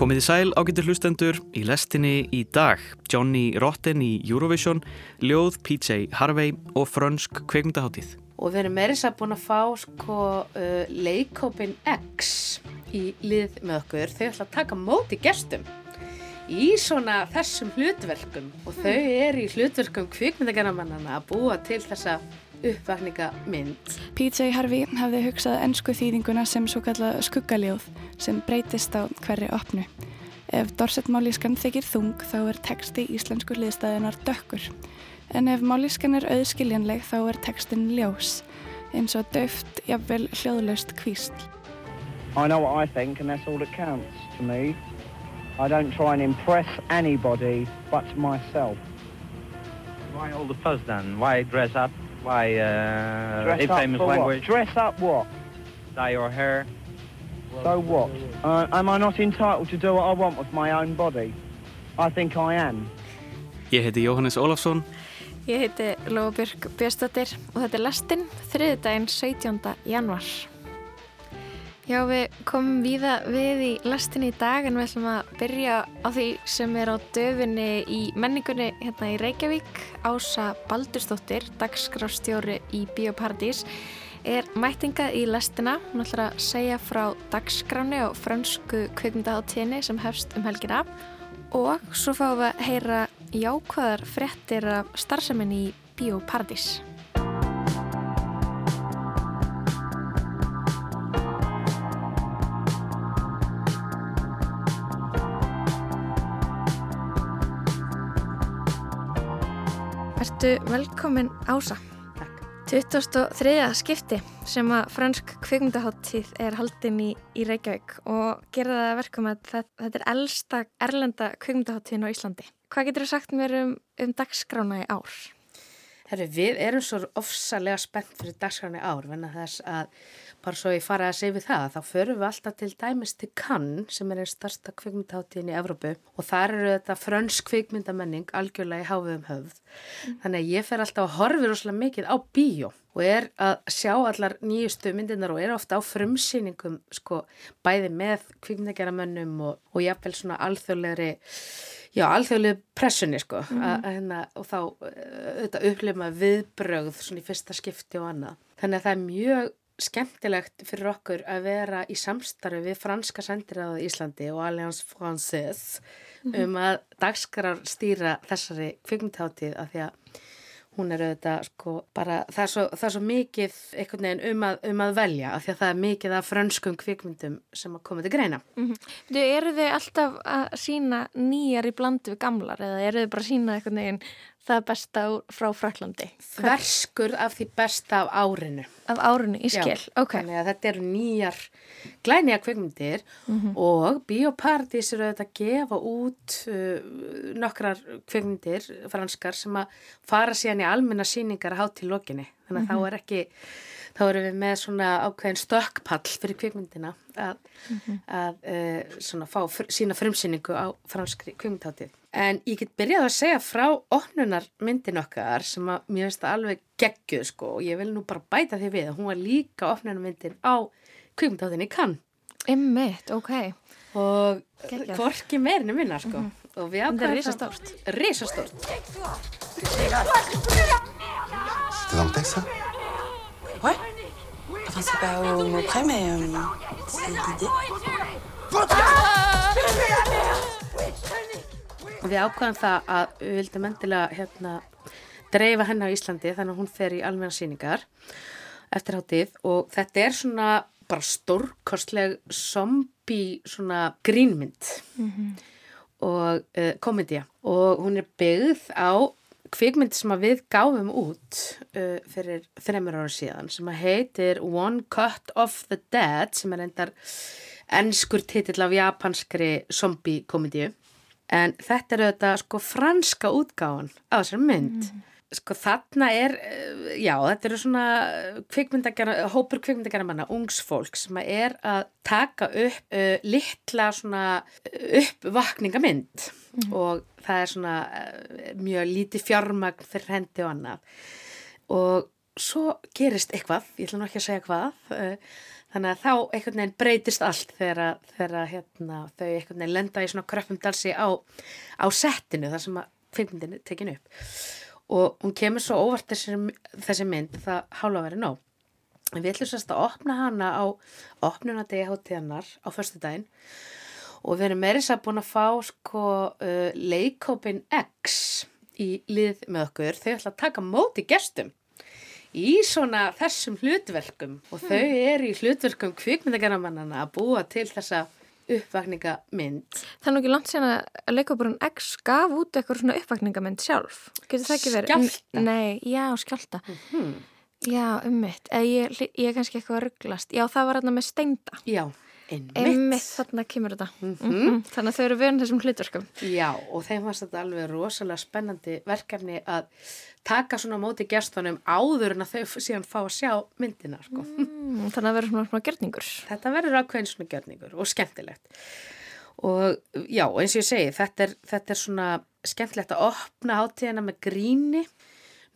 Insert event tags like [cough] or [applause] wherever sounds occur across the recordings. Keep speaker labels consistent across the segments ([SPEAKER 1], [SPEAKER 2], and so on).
[SPEAKER 1] Komið í sæl ágættur hlustendur í lestinni í dag. Johnny Rotten í Eurovision, Ljóð, PJ Harvey og Frönsk kveikmyndaháttíð.
[SPEAKER 2] Og við erum meirins að búin að fá sko uh, leikópin X í lið með okkur. Þau ætla að taka móti gestum í svona þessum hlutverkum og þau eru í hlutverkum kvikmyndagarnamannana að búa til þessa uppvakningamynd.
[SPEAKER 3] PJ Harvey hafði hugsað ennsku þýðinguna sem svo kallað skuggaljóð sem breytist á hverri opnu. Ef Dorset málískan þykir þung þá er texti íslensku liðstæðunar dökkur. En ef málískan er auðskiljanleg þá er textin ljós, eins og döft, jafnvel hljóðlaust kvísl.
[SPEAKER 4] I know what I think and that's all that counts to me. I don't try and impress anybody but myself.
[SPEAKER 5] Why all the fuss then? Why dress up? Why uh,
[SPEAKER 4] Dress
[SPEAKER 5] in
[SPEAKER 4] up
[SPEAKER 5] famous
[SPEAKER 4] for
[SPEAKER 5] language?
[SPEAKER 4] what? Dress up what?
[SPEAKER 5] Dye your hair?
[SPEAKER 4] So what? Uh, am I not entitled to do what I want with my own body? I think I am.
[SPEAKER 1] Ég heiti Jóhannes Ólafsson.
[SPEAKER 6] Ég heiti Lóabjörg Björnsdóttir og þetta er lastinn þriðdægin 17. januar. Já, við komum víða við í lastinni í dag en við ætlum að byrja á því sem er á döfinni í menningunni hérna í Reykjavík. Ása Baldurstóttir, dagskrafstjóri í Bíoparadís, er mætingað í lastina. Hún ætlar að segja frá dagskráni og fransku kveikmyndaháttíðinni sem hefst um helgina og svo fáum við að heyra jákvæðar fréttir af starfseminni í Bíoparadís. Ertu velkomin Ása?
[SPEAKER 2] Takk.
[SPEAKER 6] 23. skipti sem að fransk kvikmyndaháttíð er haldin í, í Reykjavík og gera það að verkum að þetta, þetta er elsta erlenda kvikmyndaháttíðin á Íslandi. Hvað getur þú sagt mér um, um dagskrána í ár?
[SPEAKER 2] Herru, við erum svo ofsalega spennt fyrir dagskráni ár, venna þess að bara svo ég fara að segja við það, þá förum við alltaf til dæmis til Cannes sem er einn starsta kvikmyndaháttíðin í Evrópu. Og þar eru þetta frönsk kvikmyndamenning algjörlega í háfiðum höfð. Þannig að ég fer alltaf að horfi rosalega mikið á bíó og er að sjá allar nýjustu myndirnar og er ofta á frumsýningum sko bæði með kvikmyndageramönnum og, og jafnvel svona alþjóðlegri Já, alþjóðlega pressunni sko mm -hmm. hérna, og þá auðvitað upplifma viðbrögð svona í fyrsta skipti og annað. Þannig að það er mjög skemmtilegt fyrir okkur að vera í samstarfi við franska sendiræða í Íslandi og Alliance Française mm -hmm. um að dagskrar stýra þessari kvikmyndháttíð af því að hún er auðvitað sko bara, það er svo, það er svo mikið einhvern veginn um að, um að velja af því að það er mikið af frönskum kvikmyndum sem að koma til greina.
[SPEAKER 6] Mm -hmm. Eru þið alltaf að sína nýjar í blandu við gamlar eða eru þið bara að sína einhvern veginn það besta frá Fraklandi?
[SPEAKER 2] Þverskur af því besta af árinu.
[SPEAKER 6] Af árinu, í skil,
[SPEAKER 2] Já,
[SPEAKER 6] ok.
[SPEAKER 2] Þannig að þetta eru nýjar glænija kvikmyndir
[SPEAKER 6] Mm -hmm.
[SPEAKER 2] og Bíóparadís eru auðvitað að gefa út uh, nokkrar kvikmyndir franskar sem að fara síðan í almenna síningar að hátt í lokinni. Þannig að þá er ekki, þá erum við með svona ákveðin stökkpall fyrir kvikmyndina að, að uh, svona fá sína frumsýningu á franskri kvikmyndháttið. En ég get byrjað að segja frá opnunar myndin okkar sem að mér finnst það alveg geggjuð sko og ég vil nú bara bæta því við að hún var líka opnunar myndin á kvikmyndháttinni kann
[SPEAKER 6] Ymmiðt, ok.
[SPEAKER 2] og
[SPEAKER 6] Geggjað.
[SPEAKER 2] hvorki meirinu minna sko og við
[SPEAKER 6] Þetta er
[SPEAKER 2] ákvæðum
[SPEAKER 6] risastórt.
[SPEAKER 2] Risastórt.
[SPEAKER 7] C'était dans ça
[SPEAKER 8] Ouais. Enfin, c'est pas au mot près, mais euh, c'est l'idée.
[SPEAKER 2] Og við ákvæðum það að við vildum endilega hérna dreifa henni á Íslandi þannig að hún fer í almenna síningar eftir hátíð og þetta er svona bara stórkostleg zombie svona grínmynd og uh, komedía og hún er byggð á kvikmynd sem við gáfum út uh, fyrir þreymur ára síðan sem að heitir One Cut of the Dead sem er endar ennskur titill af japanskri zombie komedíu en þetta er auðvitað sko franska útgáfan á þessari mynd. Sko þarna er, eh, já þetta eru svona kvikmyndagjara, hópur kvikmyndagjara manna, ungsfólk sem er að taka upp uh, litla svona uppvakningamynd og það er svona uh, mjög lítið fjármagn fyrir hendi og annað. Og svo gerist eitthvað, ég ætla nú ekki að segja hvað, uh, þannig að þá einhvern veginn breytist allt þegar, þegar hérna, þau einhvern veginn lenda í svona kröppum dalsi á, á settinu þar sem að kvikmyndin er tekin upp og hún kemur svo óvart þessi, þessi mynd það hálfa verið nóg. En við ætlum sérst að opna hana á opnunadegi hátíðanar á förstu daginn og við erum meirins að búin að fá sko uh, leikópin X í lið með okkur. Þau ætla að taka móti gestum í svona þessum hlutverkum og þau eru í hlutverkum kvikmyndagerðamannana að búa til þessa uppvakningamynd.
[SPEAKER 6] Það er nú ekki langt síðan að leikóparun X gaf út eitthvað svona uppvakningamynd sjálf. Getur það ekki verið?
[SPEAKER 2] Skjálta?
[SPEAKER 6] Nei, já, skjálta.
[SPEAKER 2] Hmm.
[SPEAKER 6] Já, ummitt. Ég, ég er kannski eitthvað að rugglast. Já, það var hérna með steinda.
[SPEAKER 2] Já, einmitt.
[SPEAKER 6] Þarna kemur þetta. Mm Þannig að þau eru vörn þessum hlutverkum.
[SPEAKER 2] Já, og þeim fannst þetta alveg rosalega spennandi verkefni að taka svona móti gestunum áður en að þau síðan fá að sjá myndina, sko.
[SPEAKER 6] Mm, þannig að vera svona svona gerningur.
[SPEAKER 2] Þetta verður ákveðin svona gjörningur og skemmtilegt. Og já, eins og ég segi, þetta er, þetta er svona skemmtilegt að opna hátíðina með gríni.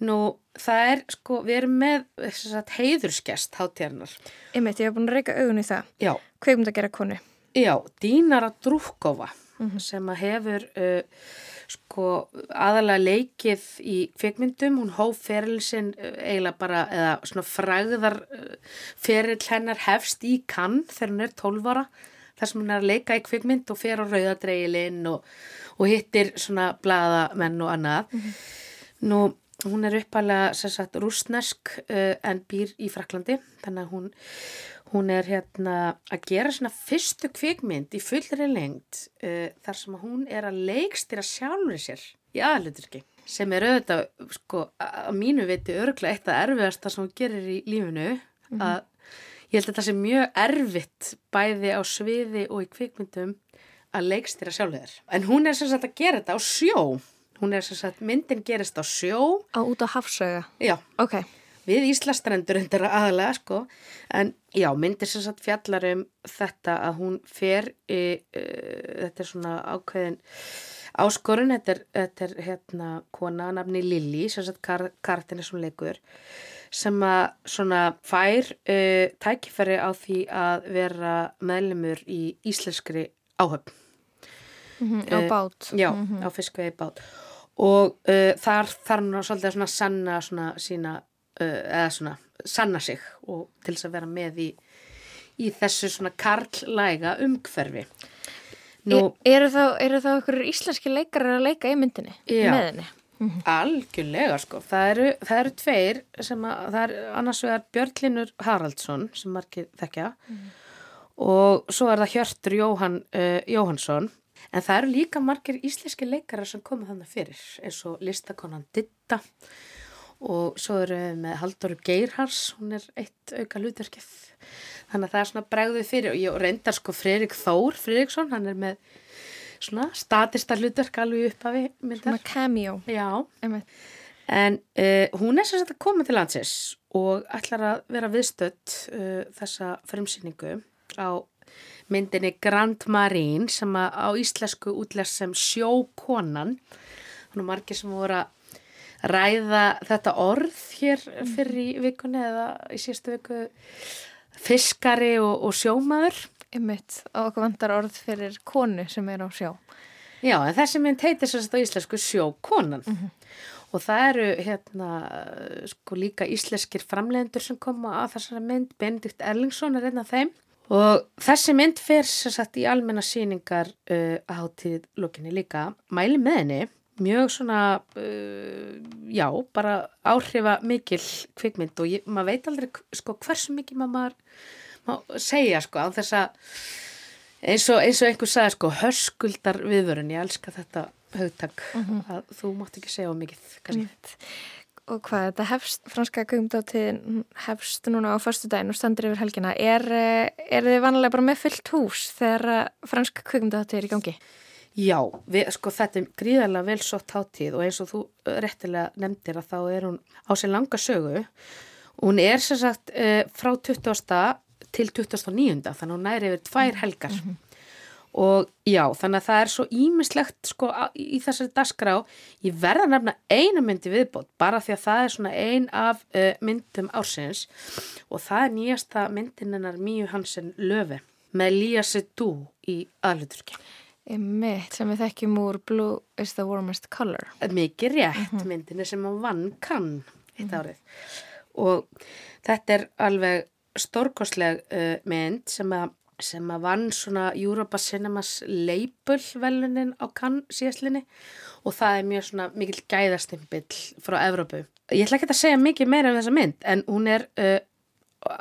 [SPEAKER 2] Nú, það er, sko, við erum með sagt, heiðurskest hátíðanar.
[SPEAKER 6] Einmitt, ég hef búin að reyka augun í það.
[SPEAKER 2] Já,
[SPEAKER 6] Kveikmynd að gera konu.
[SPEAKER 2] já, Dínara Drúkova sem að hefur uh, sko aðalega leikið í kvikmyndum, hún hóf ferilsinn uh, eiginlega bara, eða svona fræðar uh, feril hennar hefst í kann þegar hún er 12 ára þar sem hún er að leika í kvikmynd og fer á rauðadreilin og, og hittir svona blaðamenn og annað. Nú, hún er uppalega rúsnesk uh, en býr í Fraklandi, þannig að hún Hún er hérna að gera svona fyrstu kvikmynd í fullri lengt uh, þar sem að hún er að leikstýra sjálfur sér í aðluturki sem er auðvitað, sko, að mínu viti örglega eitt af erfiðasta sem hún gerir í lífinu að ég held að það sé mjög erfitt bæði á sviði og í kvikmyndum að leikstýra sjálfur þér. En hún er sem sagt að gera þetta á sjó. Hún er sem sagt, myndin gerist á sjó.
[SPEAKER 6] Á út á hafsauga.
[SPEAKER 2] Já,
[SPEAKER 6] Ok.
[SPEAKER 2] við Íslastrendur undir aðalega sko en já, myndir sem sagt fjallar um þetta að hún fer í, uh, þetta er svona ákveðin áskorun, þetta er, þetta er hérna kona nafni Lili sem sagt kar karakterinn sem leikur sem að svona fær uh, tækifæri á því að vera meðlumur í íslenskri áhöfn
[SPEAKER 6] Mm á
[SPEAKER 2] Eh,
[SPEAKER 6] bát.
[SPEAKER 2] Já, á fiskvegi bát og uh, þar þarf að svolítið svona sanna svona sína uh, eða svona sanna sig og til þess að vera með í, í þessu svona karlæga umhverfi Nú,
[SPEAKER 6] E eru þá, eru þá ykkur íslenski leikarar að leika í myndinni?
[SPEAKER 2] Já.
[SPEAKER 6] Með henni?
[SPEAKER 2] algjörlega sko það eru, það eru tveir sem að það er annars vegar Björnlinur Haraldsson sem margir þekkja og svo er það Hjörtur Jóhann, uh, Jóhannsson en það eru líka margir íslenski leikarar sem koma þannig fyrir eins og listakonan Ditta og svo eru við með Halldóru Geirhars hún er eitt auka hlutverkið. Þannig að það er svona bregðið fyrir. Og ég reyndar sko Freirik Þór Freiriksson, hann er með svona statista hlutverk alveg upp af myndar.
[SPEAKER 6] Svona cameo.
[SPEAKER 2] Já,
[SPEAKER 6] Einmitt.
[SPEAKER 2] En uh, hún er sem sagt að koma til landsins og ætlar að vera viðstödd uh, þessa fremsýningu á myndinni Grand Marine sem á íslensku útlæst sem sjókonan. Þannig að margir sem voru að ræða þetta orð hér fyrir í vikunni eða í síðustu viku fiskari og, og sjómaður.
[SPEAKER 6] Einmitt. Og okkur vantar orð fyrir konu sem er á sjó.
[SPEAKER 2] Já, en þessi mynd heitir sagt á íslensku sjókonan og það eru hérna sko líka íslenskir framlegendur sem koma að þessari mynd, Benedikt Erlingsson er einn af þeim og þessi mynd fer sem sagt í almenna síningar uh, á hátíð lókinni líka, mæli með henni. Mjög svona uh, já, bara áhrifa mikil kvikmynd og ég, maður veit aldrei sko hversu mikið maður má segja sko á þess að eins og, og einhver sagði sko hörskuldar viðvörun, ég elska þetta hugtak. Að þú mátt ekki segja mikið kannski.
[SPEAKER 6] Einmitt. Og hvað, þetta hefst, franska kveikmyndatíðin hefst núna á förstu daginn og standir yfir helgina. Er, eh, er þið vanlega bara með fullt hús þegar eh, franska kveikmyndatíð er í gangi?
[SPEAKER 2] Já, við, sko þetta er gríðarlega vel sott hátíð og eins og þú uh, réttilega nefndir að þá er hún á sér langa sögu. Hún er sem sagt frá 20. til 29. þannig hún næri yfir tvær helgar og já, þannig að það er svo ímislegt sko í þessari dagskrá. Ég verða nefna eina myndi viðbót bara því að það er svona ein af uh, myndum ársins. Og það er nýjasta myndin hennar Míu Hansen Löfi með Lía Sedú í aðluturki
[SPEAKER 6] Mitt sem við þekkjum úr Blue is the warmest color.
[SPEAKER 2] mikið rétt myndinni sem hann vann kann eitt árið. Og þetta er alveg stórkostleg uh, mynd sem að sem að vann svona Europa Cinemas label velunin á kann síðastlinni og það er mjög svona mikil gæðastimpill frá Evrópu. Ég ætla ekki að segja mikið meira um þessa mynd en hún er uh,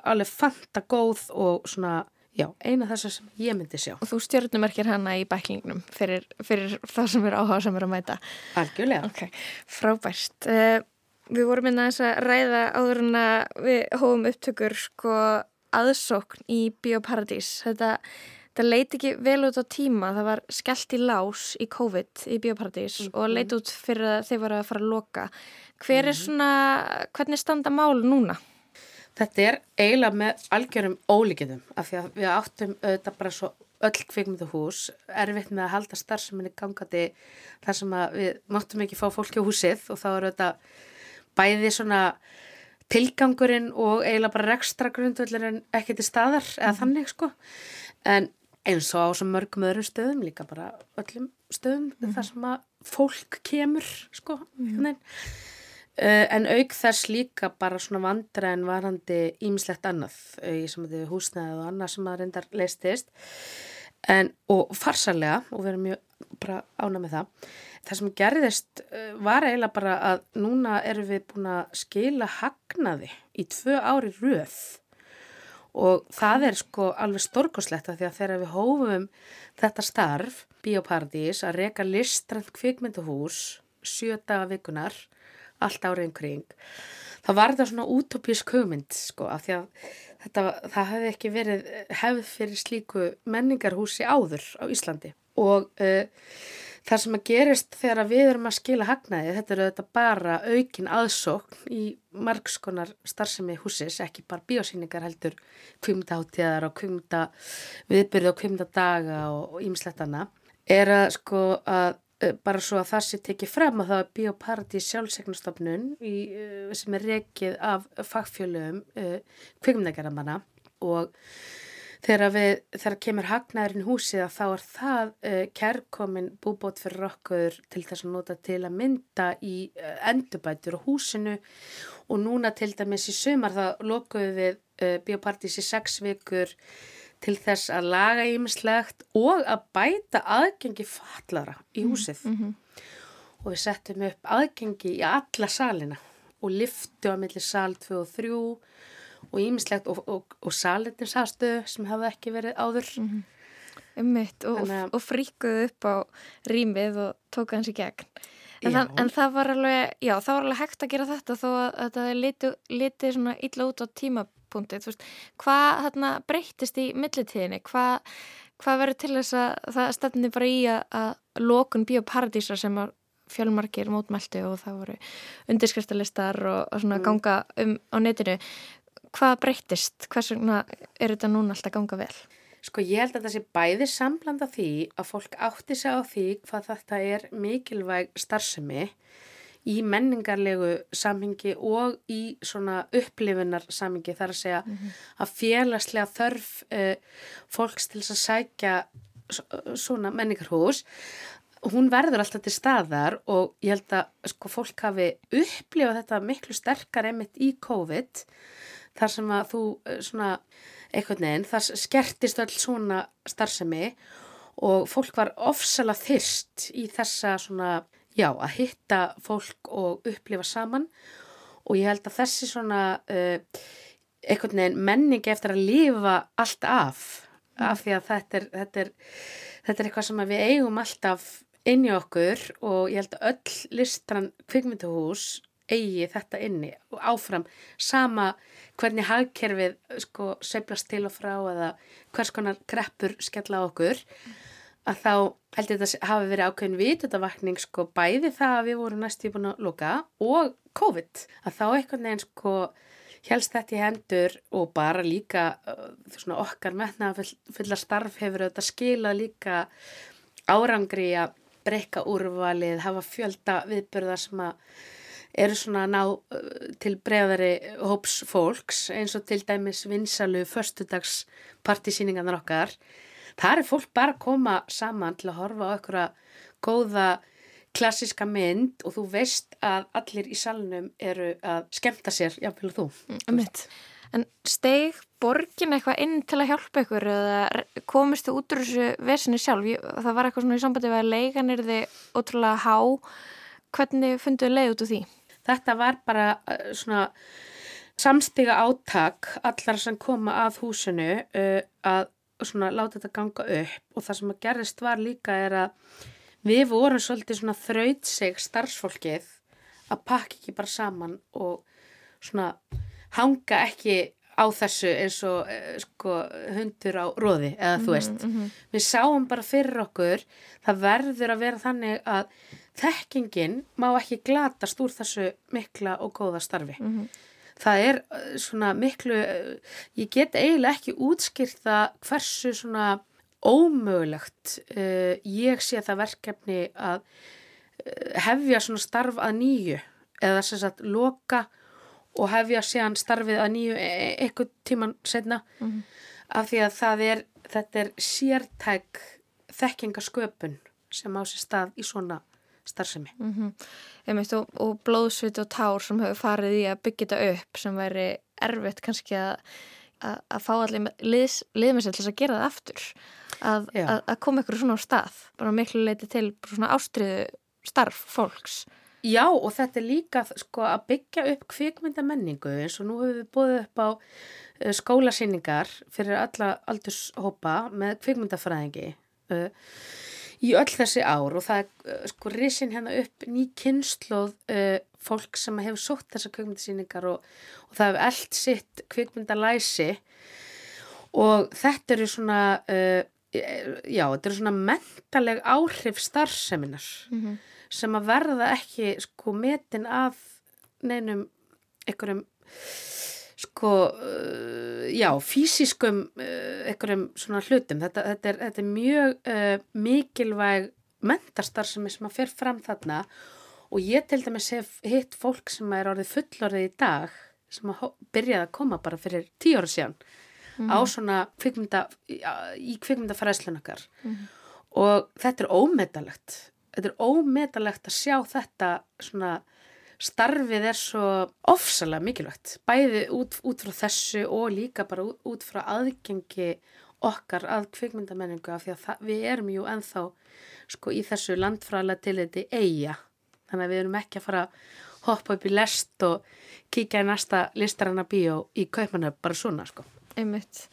[SPEAKER 2] alveg fanta góð og svona, já, eina þessar sem ég myndi sjá.
[SPEAKER 6] Og þú stjórnumerkir hana í bæklingnum fyrir, fyrir það sem er áhuga sem er að mæta.
[SPEAKER 2] Algjörlega.
[SPEAKER 6] Ok, frábært. Uh, við vorum inn að ræða áður en að við hófum upptökur sko aðsókn í Bíóparadís. Þetta, þetta leit ekki vel út á tíma. Það var skellt í lás í COVID í Bíóparadís og leit út fyrir að þeir voru að fara að loka. Hver er svona, hvernig standa mál núna?
[SPEAKER 2] Þetta er eiginlega með algjörum ólíkiðum af því að við áttum auðvitað bara svo öll kvikmynduhús erfitt með að halda starfseminni gangandi þar sem að við máttum ekki fá fólki á húsið og þá er auðvitað bæði svona tilgangurinn og eiginlega bara rekstra grundvöldurinn ekki til staðar eða þannig sko. En eins og á svo mörgum öðrum stöðum líka bara öllum stöðum þar sem að fólk kemur sko mm Uh, en auk þess líka bara svona vandra en varandi ímislegt annað uh, í sem þið húsnæðið og annað sem að reyndar leistist en, og farsalega og við erum mjög bara ána með það það sem gerðist uh, var eiginlega bara að núna erum við búin að skila hagnaði í tvö ári röð og það er sko alveg stórkoslegt af því að þegar við hófum þetta starf, Bíóparadís að reka listrand kvikmynduhús sjö daga vikunar allt árið umkring. Það var þetta svona útópísk hugmynd sko af því að þetta, það hefði ekki verið hefð fyrir slíku menningarhúsi áður á Íslandi og uh, það sem að gerist þegar við erum að skila hagnaði, þetta eru þetta bara aukin aðsókn í margskonar starfsemi húsis, ekki bara biosýningar heldur kvimdaháttíðar og kvimda viðbyrði og kvimdadaga og ímislegt annað, er að sko að bara svo að það sé tekið fram að það er Bíóparadís sjálfsegnastofnun uh, sem er rekið af fagfjölum uh, kvikmyndagerðamanna og þegar við, þegar kemur hagnaðurinn húsið að þá er það uh, kærkomin búbót fyrir okkur til þess að nota til að mynda í uh, endurbætur á húsinu og núna til dæmis í sumar það lokuðu við uh, Bíóparadís í sex vikur til þess að laga ímislegt og að bæta aðgengi fallara í húsið.
[SPEAKER 6] Mm -hmm.
[SPEAKER 2] Og við settum upp aðgengi í alla salina og liftu á milli sal 2 og 3 og ímislegt og, og, og salinninsastöðu sem hafa ekki verið áður.
[SPEAKER 6] Mm -hmm. Ummitt og, og fríkuðu upp á rýmið og tóka hans í gegn. En, það, en það var alveg, já, það var alveg hægt að gera þetta þó að, að það liti, liti svona illa út á tímapunktið. Hvað þarna breyttist í millitíðinni? Hvað, hvað verður til þess að það stefni bara í að, að lokun bíóparadísar sem að fjölmarkir mótmæltu og það voru undirskriftalistar og, og svona ganga um á netinu. Hvað breyttist? Hvers vegna er þetta núna alltaf ganga vel?
[SPEAKER 2] Sko ég held að það sé bæði samblanda því að fólk átti sig á því hvað þetta er mikilvæg starfsemi í menningarlegu samhengi og í svona upplifunar samhengi þar að segja að félagslega þörf uh, fólks til að sækja svona menningarhús hún verður alltaf til staðar og ég held að sko fólk hafi upplifað þetta miklu sterkar einmitt í COVID þar sem að þú eh, svona einhvern veginn, það skertist öll svona starfsemi og fólk var ofsalega þyrst í þessa svona, já, að hitta fólk og upplifa saman. Og ég held að þessi svona uh, einhvern veginn menningi eftir að lifa allt af af því að þetta er, þetta er, þetta er eitthvað sem við eigum alltaf inn í okkur og ég held að öll listran kvikmynduhús eigi þetta inni og áfram. Sama hvernig hagkerfið sko sveiflast til og frá eða hvers konar kreppur skella okkur að þá held ég þetta hafi verið ákveðin vitundavakning sko bæði það að við vorum næstu búin að loka og COVID að þá einhvern veginn sko helst þetta í hendur og bara líka uh, svona okkar full, fulla starf hefur þetta skilað líka árangri að breyka úrvalið, hafa fjölda viðbörða sem að eru svona ná uh, til bregðari hóps fólks eins og til dæmis vinsalu förstudags partísýningarnar okkar. Það er fólk bara að koma saman til að horfa á einhverja góða klassiska mynd og þú veist að allir í salnum eru að skemta sér, jáfnvel þú.
[SPEAKER 6] Mitt. En steg borgin eitthvað inn til að hjálpa ykkur eða komist þið út úr þessu vesinu sjálf? Það var eitthvað svona í sambandi að leigan er þið ótrúlega há. Hvernig funduðu leið út úr því?
[SPEAKER 2] Þetta var bara uh, svona samstiga áttak allar sem koma að húsinu uh, að svona láta þetta ganga upp og það sem að gerist var líka er að við vorum svolítið svona þrautseg starfsfólkið að pakka ekki bara saman og svona hanga ekki á þessu eins og uh, sko, hundur á róði eða mm -hmm, þú veist. Mm -hmm. Við sáum bara fyrir okkur það verður að vera þannig að þekkingin má ekki glatast úr þessu mikla og góða starfi. Mm -hmm. Það er uh, svona miklu, uh, ég get eiginlega ekki útskýrta hversu svona ómögulegt uh, ég sé það verkefni að uh, hefja svona starf að nýju eða sem sagt loka og hefja séðan starfið að nýju e, e eitthvað tíman setna mm -hmm. af því að það er, þetta er sértæk þekkingasköpun sem á sér stað í svona starfsemi. Mm
[SPEAKER 6] -hmm. og, og blóðsvit og tár sem hefur farið í að byggja þetta upp sem væri erfitt kannski að, að, að fá allir liðmessel til að gera það aftur að, að koma ykkur svona á stað bara miklu leiti til svona ástriðu starf fólks.
[SPEAKER 2] Já og þetta er líka sko að byggja upp kvikmyndamenningu eins og nú hefur við búið upp á uh, skólasýningar fyrir alla aldurshópa með kvikmyndafræðingi uh, í öll þessi ár og það er uh, sko risin hérna upp ný kynnslóð uh, fólk sem hefur sótt þessa kvikmyndasýningar og, og það hefur allt sitt kvikmyndalæsi og þetta eru svona uh, já, þetta eru svona mentaleg áhrif starfseminar mm -hmm. sem að verða ekki sko metin af neinum einhverjum sko, uh, já, fysiskum uh, einhverjum svona hlutum. Þetta, þetta, er, þetta er mjög uh, mikilvæg mentastar sem að fer fram þarna og ég til dæmis hef hitt fólk sem er orðið fullorðið í dag sem að byrjaði að koma bara fyrir tíu ára síðan mm. á svona kvikmynda, í kvikmyndafræðslunakar mm. og þetta er ómetalegt. Þetta er ómetalegt að sjá þetta svona starfið er svo ofsalega mikilvægt, bæði út, út frá þessu og líka bara út, út frá aðgengi okkar að kvikmyndamenningu af því að það, við erum jú enþá sko í þessu landfræðilega til þetta eiga, þannig að við erum ekki að fara að hoppa upp í lest og kíkja í næsta listaranna bíó í kaupmanöf bara svona sko.
[SPEAKER 6] Einmitt,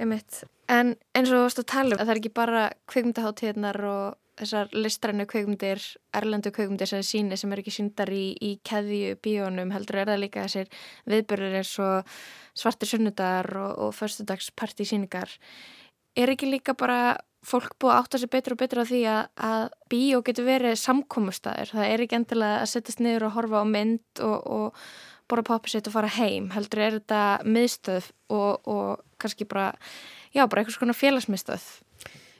[SPEAKER 6] einmitt. En eins og þú veist að tala um að það er ekki bara kvikmyndaháttíðnar og þessar listrænu kveikmyndir, erlendu kveikmyndir sem er síni sem er ekki síndar í, í keðju bíónum heldur er það líka þessir viðbörður eins og svartir sunnudagar og, og förstudagsparti síningar. Er ekki líka bara fólk búið að átta sig betur og betur á því að, að bíó getur verið samkómustæður. Það er ekki endilega að setjast niður og horfa á mynd og, og bora popisitt og fara heim. Heldur er þetta miðstöð og, og kannski bara, já, bara eitthvað svona félagsmiðstöð.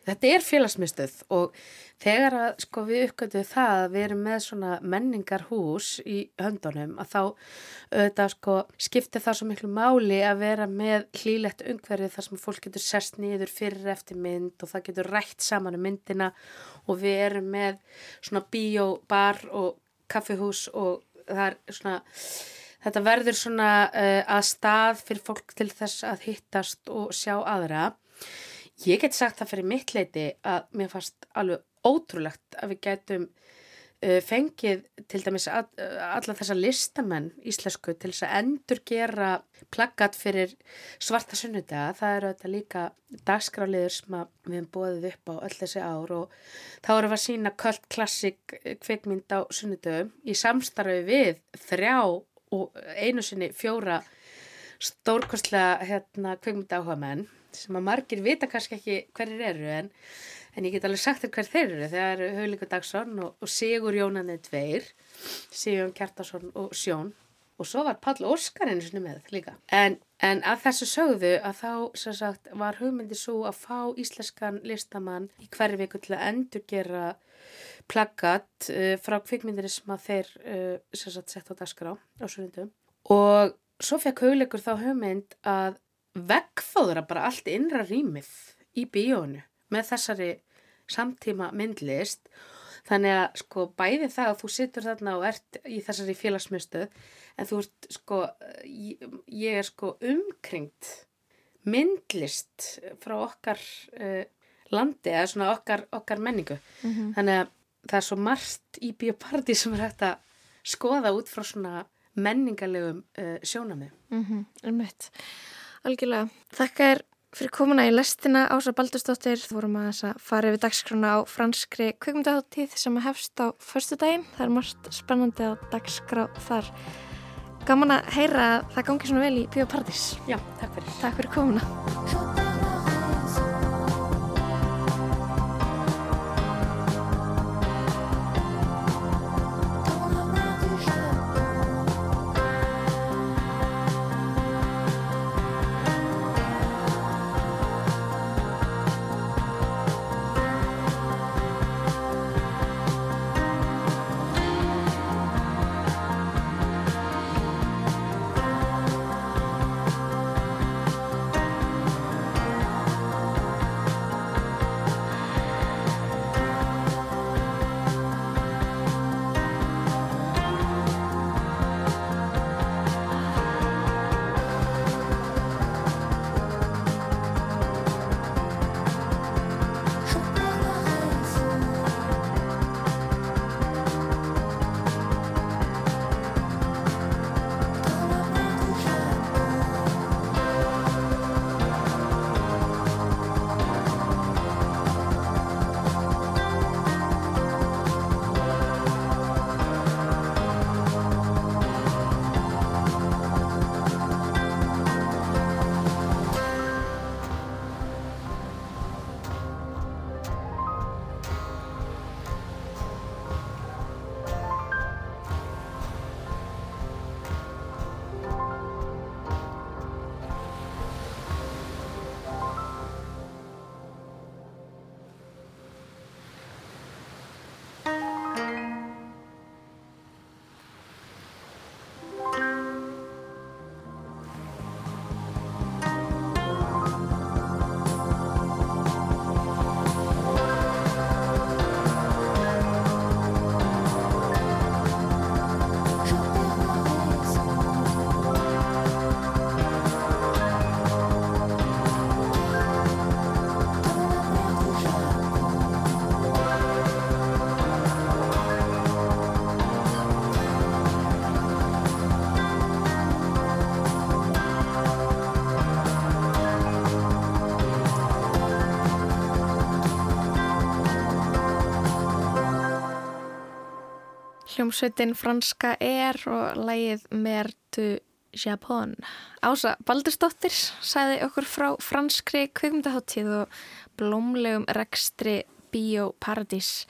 [SPEAKER 2] Þetta er félagsmyndstöð og þegar að, sko, við uppgötuðum það að við erum með svona menningarhús í höndunum að þá auðvitað, sko, skiptir það svo miklu máli að vera með hlýlegt umhverfið þar sem fólk getur sest nýður fyrir eftir mynd og það getur rætt saman um myndina og við erum með svona bíóbar og kaffihús og það er svona þetta verður svona uh, að stað fyrir fólk til þess að hittast og sjá aðra Ég get sagt það fyrir mitt leiti að mér fannst alveg ótrúlegt að við getum uh, fengið til dæmis að, uh, alla þessa listamenn íslensku til þess að endur gera plaggat fyrir svarta sunnudaga. Það eru þetta líka dagskráliður sem við hefum bóðið upp á öll þessi ár og þá erum við að sína kvöld klassik kvikmynd á sunnudagum í samstarfi við þrjá og einu sinni fjóra stórkostlega hérna, kvikmynd áhuga menn sem að margir vita kannski ekki hverjir eru en, en ég get alveg sagt þér hver þeir eru eru Haulingur Dagsson og, og Sigur Jónanni Dveir Sigur Kjartason og Sjón og svo var Pall Óskar einu sinni með líka. En, en að þessu sögðu að þá sagt var hugmyndi svo að fá íslenskan listamann í hverju viku til að endurgera plaggat uh, frá kvikmyndir sem að þeir uh, sagt sett á dagskrá á sunnundum og svo fekk hugleikur þá hugmynd að veggfóðra bara allt innra rýmið í bíónu með þessari samtíma myndlist. Þannig að sko bæði það að þú sittur þarna og ert í þessari félagsmyndstöð en þú ert sko ég, ég er sko umkringt myndlist frá okkar uh, landi eða svona okkar, okkar menningu. Þannig að það er svo margt í bioparti sem er hægt að skoða út frá svona menningarlegum uh, sjónamið
[SPEAKER 6] Mm -hmm, Algjörlega. Þakka er fyrir komuna í lestina Ása Baldursdóttir. Þú vorum að þess að fara yfir dagskrona á franskri kvikmyndaháttíð sem að hefst á förstu daginn. Það er margt spennandi á dagskrá þar. Gaman að heyra að það gangi svona vel í Bíópartís.
[SPEAKER 2] Já, takk fyrir.
[SPEAKER 6] Takk fyrir komuna. Hljómsveitin franska er og lægið Mer du Japon. Ása Baldursdóttir sæði okkur frá franskri kvikmyndaháttíð og blómlegum rekstri Bíóparadís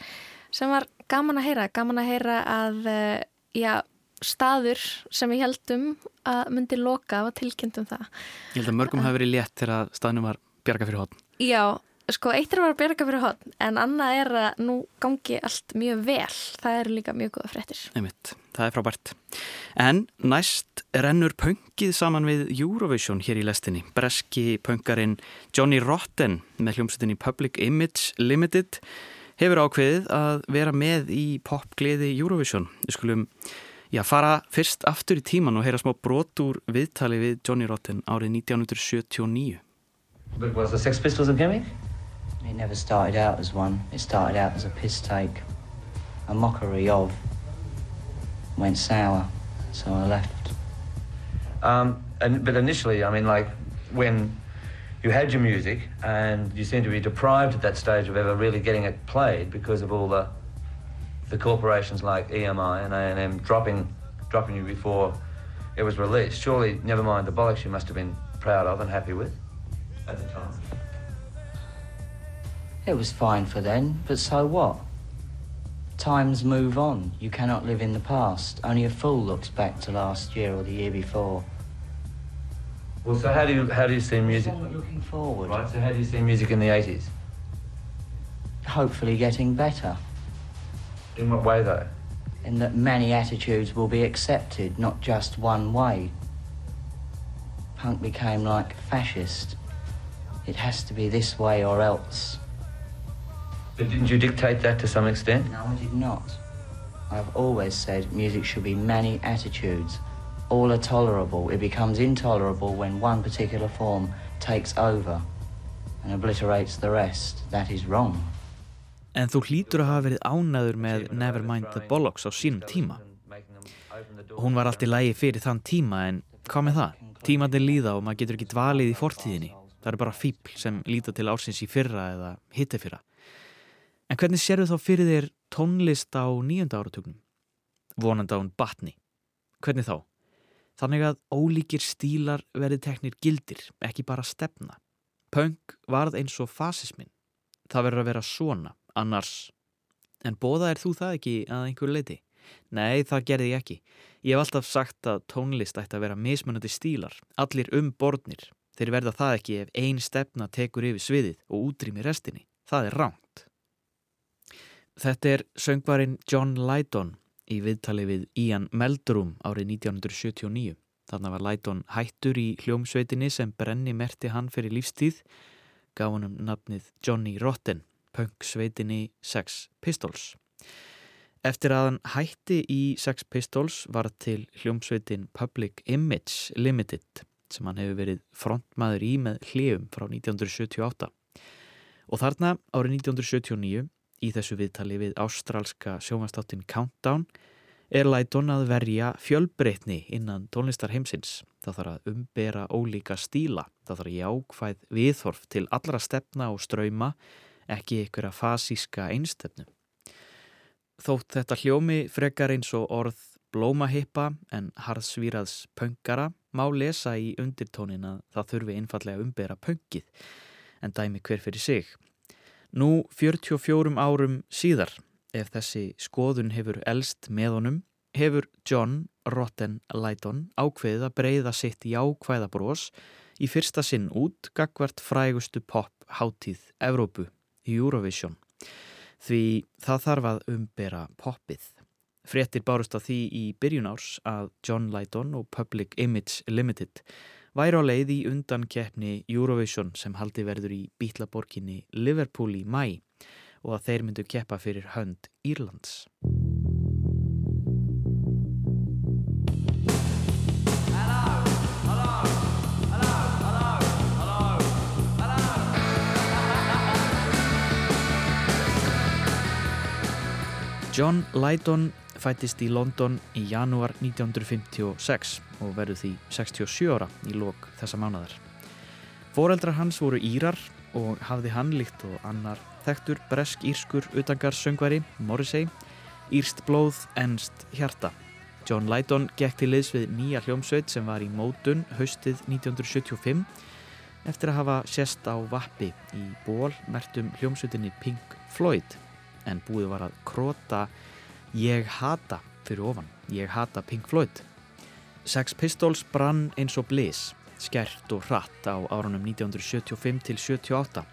[SPEAKER 6] sem var gaman að heyra, gaman að heyra að eh, já, staður sem við heldum að myndi loka var tilkynnt um það.
[SPEAKER 1] Ég held að mörgum hafi verið létt þegar staðnum var bjarga fyrir hotn.
[SPEAKER 6] Já, sko eitt er að vera bjarga fyrir hotn en annað er að nú gangi allt mjög vel. Það eru líka mjög góða fréttir.
[SPEAKER 1] Einmitt, það er frábært. En næst rennur pöngið saman við Eurovision hér í lestinni. Breski pöngarinn Johnny Rotten með hljómsveitinni Public Image Limited hefur ákveðið að vera með í popgliði Eurovision. Við skulum já, fara fyrst aftur í tíman og heyra smá brot úr viðtali við Johnny Rotten árið 1979.
[SPEAKER 9] But was the Sex Pistols a gimmick?
[SPEAKER 10] It never started out as one. It started out as a piss take, a mockery of. Went sour, so I left.
[SPEAKER 9] Um, and, but initially, I mean, like when you had your music and you seemed to be deprived at that stage of ever really getting it played because of all the the corporations like EMI and A&M dropping dropping you before it was released. Surely, never mind the bollocks you must have been proud of and happy with at the time.
[SPEAKER 10] It was fine for then, but so what? Times move on. You cannot live in the past. Only a fool looks back to last year or the year before.
[SPEAKER 9] Well, so how do you how do you see music?
[SPEAKER 10] Looking forward.
[SPEAKER 9] Right. So how do you see music in the eighties?
[SPEAKER 10] Hopefully getting better.
[SPEAKER 9] In what way, though?
[SPEAKER 10] In that many attitudes will be accepted, not just one way. Punk became like fascist. It has to be this way or else.
[SPEAKER 9] But didn't you dictate that to some extent?
[SPEAKER 10] No, I did not. I've always said music should be many attitudes. All are tolerable. It becomes intolerable when one particular form takes over and obliterates the rest. That is wrong.
[SPEAKER 1] En þú hlýtur að hafa verið ánaður með Nevermind the Bollocks á sínum tíma. Hún var allt í lægi fyrir þann tíma en hvað með það? Tímandi líða og maður getur ekki dvalið í fortíðinni. Það eru bara fíbl sem líta til ársins í fyrra eða hitti fyrra. En hvernig sérðu þá fyrir þér tónlist á nýjönda áratugnum? Vonandi á hún batni. Hvernig þá? Þannig að ólíkir stílar verði teknir gildir, ekki bara stefna. Punk varð eins og fasismin. Það verður að vera svona, annars. En bóða er þú það ekki að einhver leiti? Nei, það gerði ég ekki. Ég hef alltaf sagt að tónlist ætti að vera mismunandi stílar, allir um borðnir. Þeir verða það ekki ef ein stefna tekur yfir sviðið og útrými restinni. Það er ránt. Þetta er söngvarinn John Lydon í viðtali við Ian Meldrum árið 1979. Þannig var Lydon hættur í hljómsveitinni sem brenni merti hann fyrir lífstíð, gaf hann um nafnið Johnny Rotten, punksveitinni Sex Pistols. Eftir að hann hætti í Sex Pistols var til hljómsveitin Public Image Limited sem hann hefur verið frontmaður í með hljum frá 1978. Og þarna árið 1979 í þessu viðtali við ástrálska sjómanstáttin Countdown er Læton að verja fjölbreytni innan tónlistar heimsins. Það þarf að umbera ólíka stíla, það þarf jákvæð viðhorf til allra stefna og ströyma, ekki ykkur að fasíska einstefnu. Þótt þetta hljómi frekar eins og orð blómahippa en harðsvíraðs pöngara má lesa í undirtónin að það þurfi einfallega umbera pöngið en dæmi hver fyrir sig. Nú 44 árum síðar, ef þessi skoðun hefur elst með honum, hefur John Rotten Lighton ákveðið að breyða sitt jákvæða brós í fyrsta sinn út gagvart frægustu pop hátíð Evrópu, Eurovision. Því það þarf að umbera poppið. Frettir bárust á því í byrjunárs að John Lighton og Public Image Limited væri á leið í undan keppni Eurovision sem haldi verður í bítlaborginni Liverpool í mæ og að þeir myndu keppa fyrir hönd Írlands. John Lydon fættist í London í janúar 1956 og verður því 67 ára í lok þessa mánadar. Fóreldrar hans voru Írar og hafði hann líkt og annar þekktur bresk-írskur utangar söngvari Morrissey, Írst blóð, ennst hjarta. John Lydon gekk til liðs við nýja hljómsveit sem var í mótun haustið 1975 eftir að hafa sérst á vappi í ból mertum hljómsveitinni Pink Floyd en búið var að króta Ég hata fyrir ofan, ég hata Pink Floyd. Sex Pistols brann eins og bliss, skert og hratt á árunum 1975 til 78.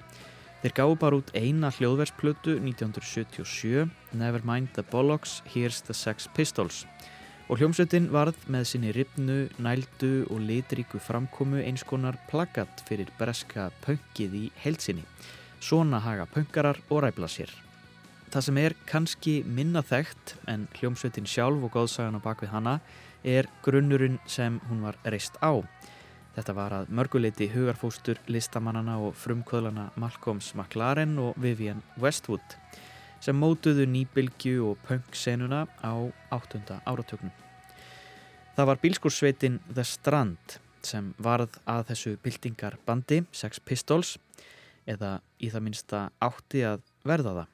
[SPEAKER 1] Þeir gáðu bara út eina hljóðversplötu 1977, Nevermind the Bollocks, Here's the Sex Pistols. Og hljómsveitin varð með sinni ripnu, nældu og litríku framkomu eins konar plaggat fyrir breska pöngið í heilsinni. Svona haga pöngarar og ræfla sér. Það sem er kannski minna þekkt en hljómsveitin sjálf og góðsagan á bakvið hana er grunnurinn sem hún var reist á. Þetta var að mörguleiti hugarfóstur listamannana og frumkvöðlana Malcolms McLaren og Vivian Westwood sem mótuðu nýbylgju og punk-senuna á áttunda áratöknum. Það var bílskursveitin The Strand sem varð að þessu byltingarbandi Sex Pistols eða í það minsta átti að verða það.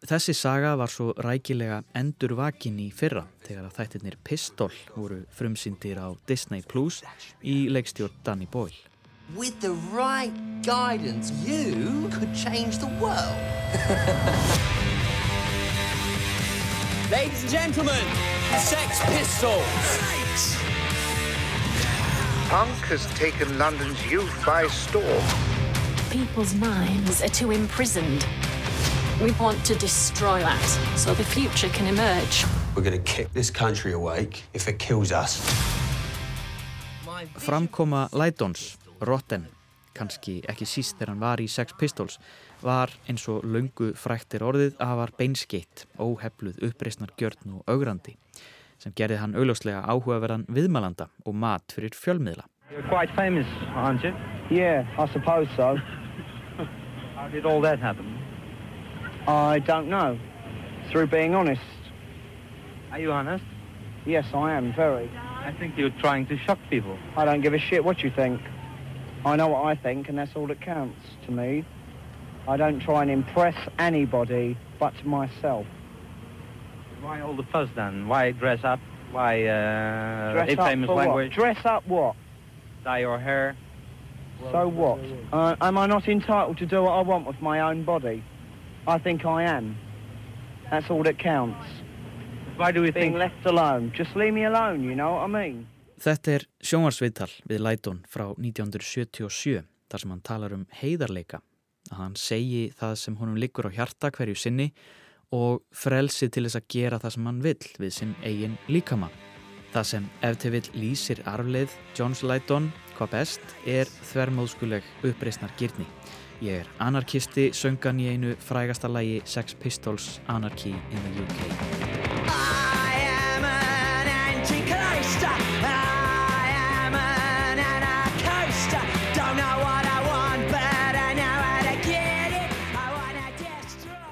[SPEAKER 1] Þessi saga var svo rækilega endur vakin í fyrra þegar að þættirnir Pistol voru frumsýndir á Disney Plus í leikstjórn Danny Boyle.
[SPEAKER 11] With the right guidance, you could change the world. [laughs]
[SPEAKER 12] Ladies and gentlemen, Sex Pistols.
[SPEAKER 13] Punk has taken London's youth by storm.
[SPEAKER 14] People's minds are too imprisoned. We want to destroy that so the future can emerge.
[SPEAKER 15] We're going to kick this country awake if it kills us.
[SPEAKER 1] Framkoma Lydons, Rotten, kannski ekki síst þegar hann var í Sex Pistols, var eins og laungu fræktir orðið afar beinskeitt, óhefluð, uppreysnar gjörn og augrandi sem gerði hann augljóslega áhugaverðan viðmælanda og mat fyrir fjölmiðla.
[SPEAKER 5] You're quite famous, aren't you?
[SPEAKER 4] Yeah, I suppose so.
[SPEAKER 5] How did all that happen?
[SPEAKER 4] I don't know. Through being honest.
[SPEAKER 5] Are you honest?
[SPEAKER 4] Yes, I am, very.
[SPEAKER 5] I think you're trying to shock people.
[SPEAKER 4] I don't give a shit what you think. I know what I think, and that's all that counts to me. I don't try and impress anybody but myself.
[SPEAKER 5] Why all the fuss then? Why dress up? Why uh,
[SPEAKER 4] Dress up
[SPEAKER 5] language?
[SPEAKER 4] what? Dress up what?
[SPEAKER 5] Dye your hair?
[SPEAKER 4] so what? Uh, am I not entitled to do what I want with my own body? I think I am. That's all that counts.
[SPEAKER 5] Why do we
[SPEAKER 4] Being
[SPEAKER 5] think...
[SPEAKER 4] left alone. Just leave me alone, you know what I mean?
[SPEAKER 1] Þetta er sjónvarsviðtal við Læton frá 1977 þar sem hann talar um heiðarleika að hann segi það sem honum liggur á hjarta hverju sinni og frelsi til þess að gera það sem hann vill við sinn eigin líkama. Það sem ef til vill lýsir arfleið Johns Læton hvað best er þvermóðskuleg uppreysnar gyrni. Ég er anarkisti, söngan í einu frægasta lægi Sex Pistols Anarchy in the UK.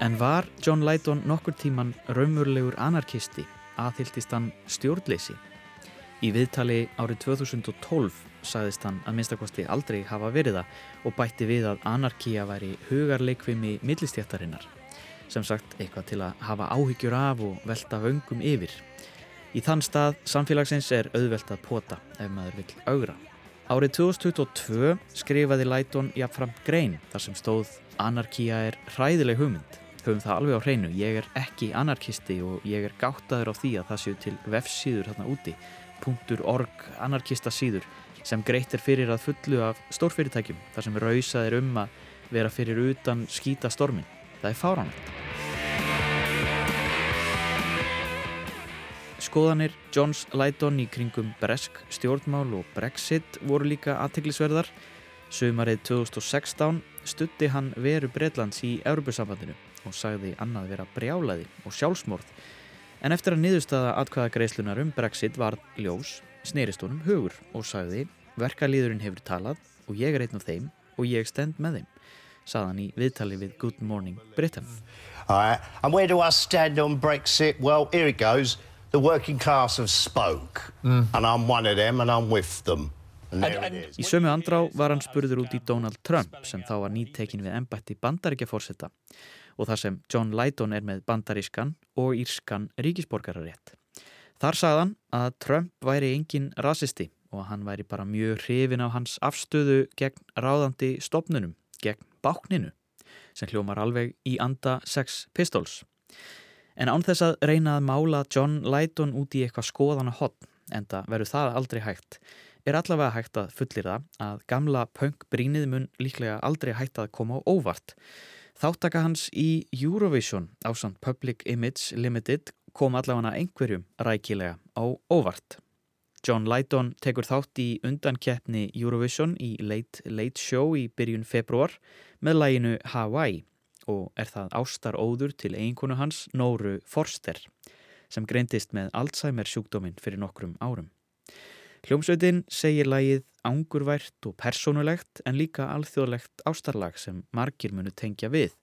[SPEAKER 1] En var John Lydon nokkur tíman raumurlegur anarkisti aðhyldist hann stjórnleysi? Í viðtali árið 2012 sagðist hann að minnstakosti aldrei hafa verið það og bætti við að anarkía væri hugarleikvimi millistjættarinnar sem sagt eitthvað til að hafa áhyggjur af og velta vöngum yfir. Í þann stað samfélagsins er auðvelt að pota ef maður vill augra. Árið 2022 skrifaði Lydon jafnframt grein þar sem stóð anarkía er hræðileg hugmynd. Höfum það alveg á hreinu, ég er ekki anarkisti og ég er gáttaður á því að það séu til vefsíður þarna úti, .org anarkistasíður sem greitt er fyrir að fullu af stórfyrirtækjum þar sem rausað er um að vera fyrir utan skýta stormin. Það er fáránlegt. Skoðanir Johns Lydon í kringum bresk stjórnmál og Brexit voru líka aðteglisverðar. Sumarið 2016 stutti hann veru Breitlands í Europasambandinu og sagði annað vera brjálaði og sjálfsmorð. En eftir að niðurstaða atkvæða greiðslunar um Brexit var ljós, snerist honum hugur og sagði verkalýðurinn hefur talað og ég er einn af þeim og ég stend með þeim, saðan í viðtali við Good Morning Britain.
[SPEAKER 16] Alright, and where do I stand on Brexit? Well, here it goes. The working class have spoke, and I'm one of them, and I'm with them.
[SPEAKER 1] Í sömu andrá var hann spurður út í Donald Trump sem þá var nýtekin við embætti bandaríkjaforsetta og þar sem John Lydon er með bandarískan og írskan ríkisborgararétt. Þar sagðan að Trump væri engin rasisti og að hann væri bara mjög hrifin á hans afstöðu gegn ráðandi stopnunum, gegn bákninu, sem hljómar alveg í anda Sex Pistols. En án þess að reyna að mála John Lydon út í eitthvað skoðana hotn, enda verður það aldrei hægt, er allavega hægt að fullir það að gamla punk brínið mun líklega aldrei hægt að koma á óvart. Þáttaka hans í Eurovision á samt Public Image Limited kom allavega einhverjum rækilega á óvart. John Lydon tekur þátt í undankeppni Eurovision í Late Late Show í byrjun februar með læginu Hawaii og er það ástar óður til eiginkonu hans Nóru Forster sem greindist með Alzheimer sjúkdóminn fyrir nokkrum árum. Hljómsveitin segir lægið ángurvært og persónulegt en líka alþjóðlegt ástarlag sem margir munu tengja við.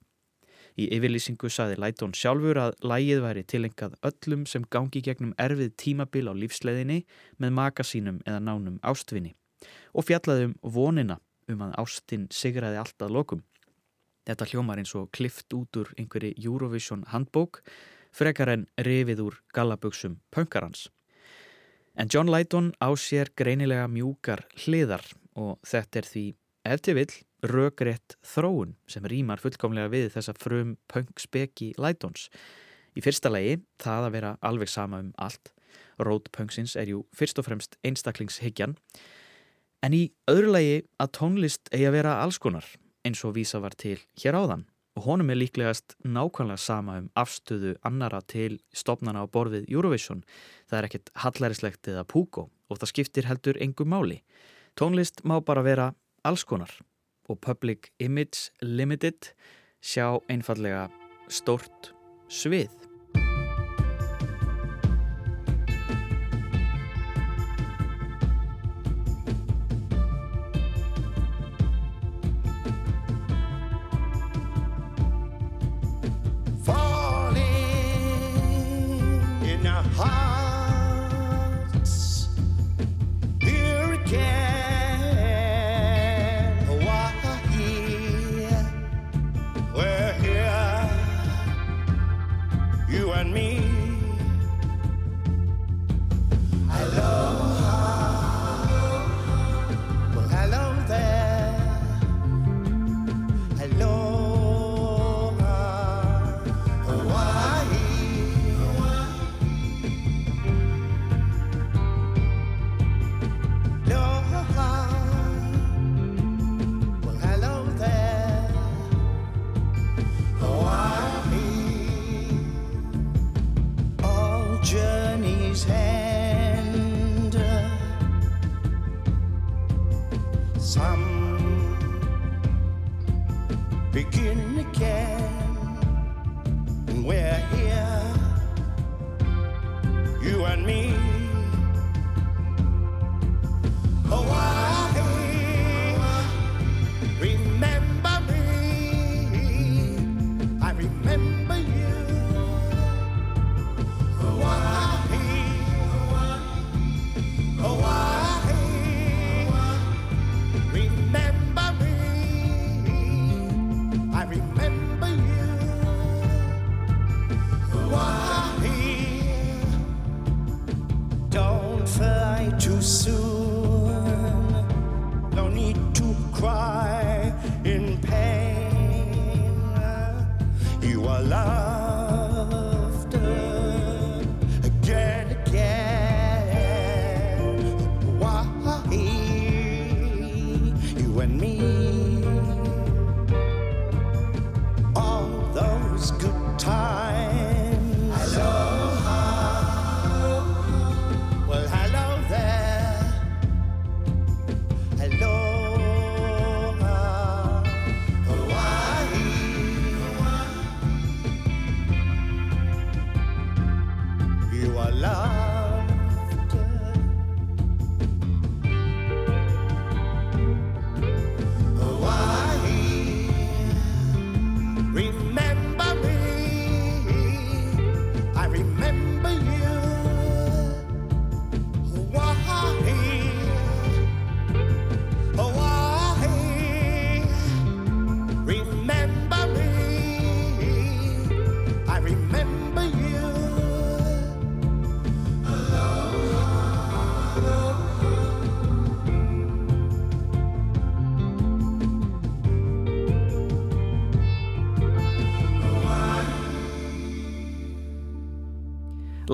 [SPEAKER 1] Í yfirlýsingu saði Lætón sjálfur að lægið væri tilengað öllum sem gangi gegnum erfið tímabil á lífsleðinni með maka sínum eða nánum ástvinni og fjallaði um vonina um að ástin sigraði allt að lokum. Þetta hljómar eins og klift út úr einhverju Eurovision handbók frekar en rifið úr gallaböksum pönkarans. En John Lydon á sér greinilega mjúkar hliðar og þetta er því eftir vill rökrétt þróun sem rýmar fullkomlega við þessa frum punk-speki Lydons.
[SPEAKER 17] Í fyrsta lagi, það að vera alveg sama um allt. Rótpunksins er jú fyrst og fremst einstaklingshyggjan. En í öðru lagi að tónlist eigi að vera allskonar eins og vísa var til hér áðan. Og honum er líklegast nákvæmlega sama um afstöðu annara til stopnana á borðið Eurovision. Það er ekkert hallærislegt eða púko og það skiptir heldur engum máli. Tónlist má bara vera allskonar og Public Image Limited sjá einfallega stort svið.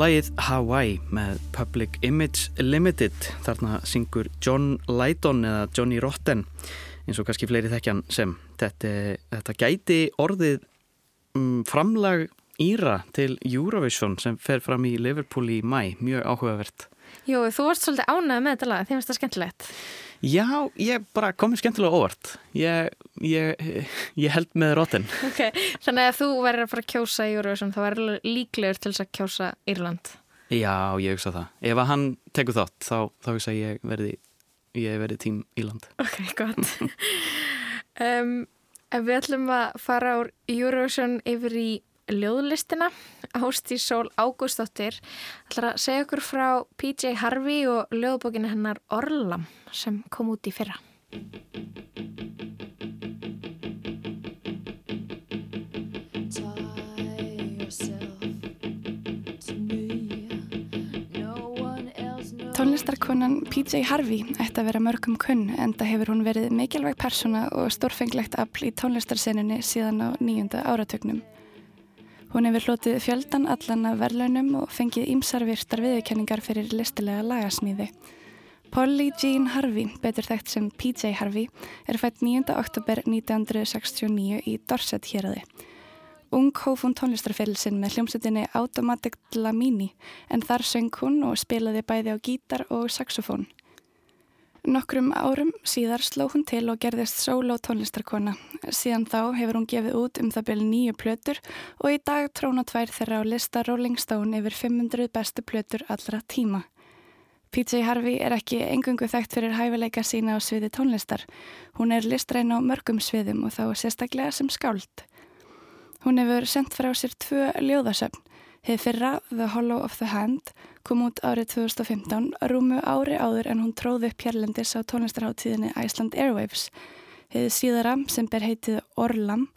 [SPEAKER 17] Lægið Hawaii með Public Image Limited. Þarna syngur John Lydon eða Johnny Rotten eins og kannski fleiri þekkjan sem. Þetta, þetta gæti orðið um, framlag Íra til Eurovision sem fer fram í Liverpool í mæ, mjög áhugavert.
[SPEAKER 6] Jú, þú varst svolítið ánægð með þetta lag, þið finnst það skemmtilegt
[SPEAKER 17] Já, ég bara komið skemmtilega óvart. Ég, ég, ég held með rótin. [laughs]
[SPEAKER 6] Ok, þannig að þú verður að fara að kjósa í Eurovision, þá verður líklegur til þess að kjósa Írland.
[SPEAKER 17] Já, ég hugsa það. Ef að hann tekur þátt, þá, þá hugsa ég verði, ég verði tím Írland.
[SPEAKER 6] Ok, gott. [laughs] um, við ætlum að fara úr Eurovision yfir í ljóðlistina. Ástí Sól Ágústóttir ætlar að segja okkur frá PJ Harvey og ljóðbókinu hennar Orlam sem kom út í fyrra.
[SPEAKER 3] Tónlistarkonan PJ Harvey ætti að vera mörgum kunn en það hefur hún verið mikilvæg persóna og stórfenglegt afl í tónlistarsenunni síðan á nýjunda áratögnum Hún hefur hlotið fjöldan allan af verðlaunum og fengið ímsar virtar viðurkenningar fyrir listilega lagasmíði. Polly Jean Harvey, betur þekkt sem PJ Harvey, er fætt 9. oktober 1969 í Dorset héræði. Ung hóf hún tónlistarfell sinn með hljómsutinni Automatic Dlamini en þar söng hún og spilaði bæði á gítar og saxofón. Nokkrum árum síðar sló hún til og gerðist solo tónlistarkona. Síðan þá hefur hún gefið út um það byrju nýju plötur og í dag tróna tvær þeirra á lista Rolling Stone yfir 500 bestu plötur allra tíma. PJ Harvey er ekki engungu þekkt fyrir hæfileika sína á sviði tónlistar. Hún er listræn á mörgum sviðum og þá sérstaklega sem skáld. Hún hefur sendt frá sér tvö ljóðasöfn. Hið fyrra, The Hollow of the Hand, kom út árið 2015 rúmu ári áður en hún tróði upp hérlendis á tónlistarháttíðinni Iceland Airwaves. Hefði síðara sem ber heitið Orlam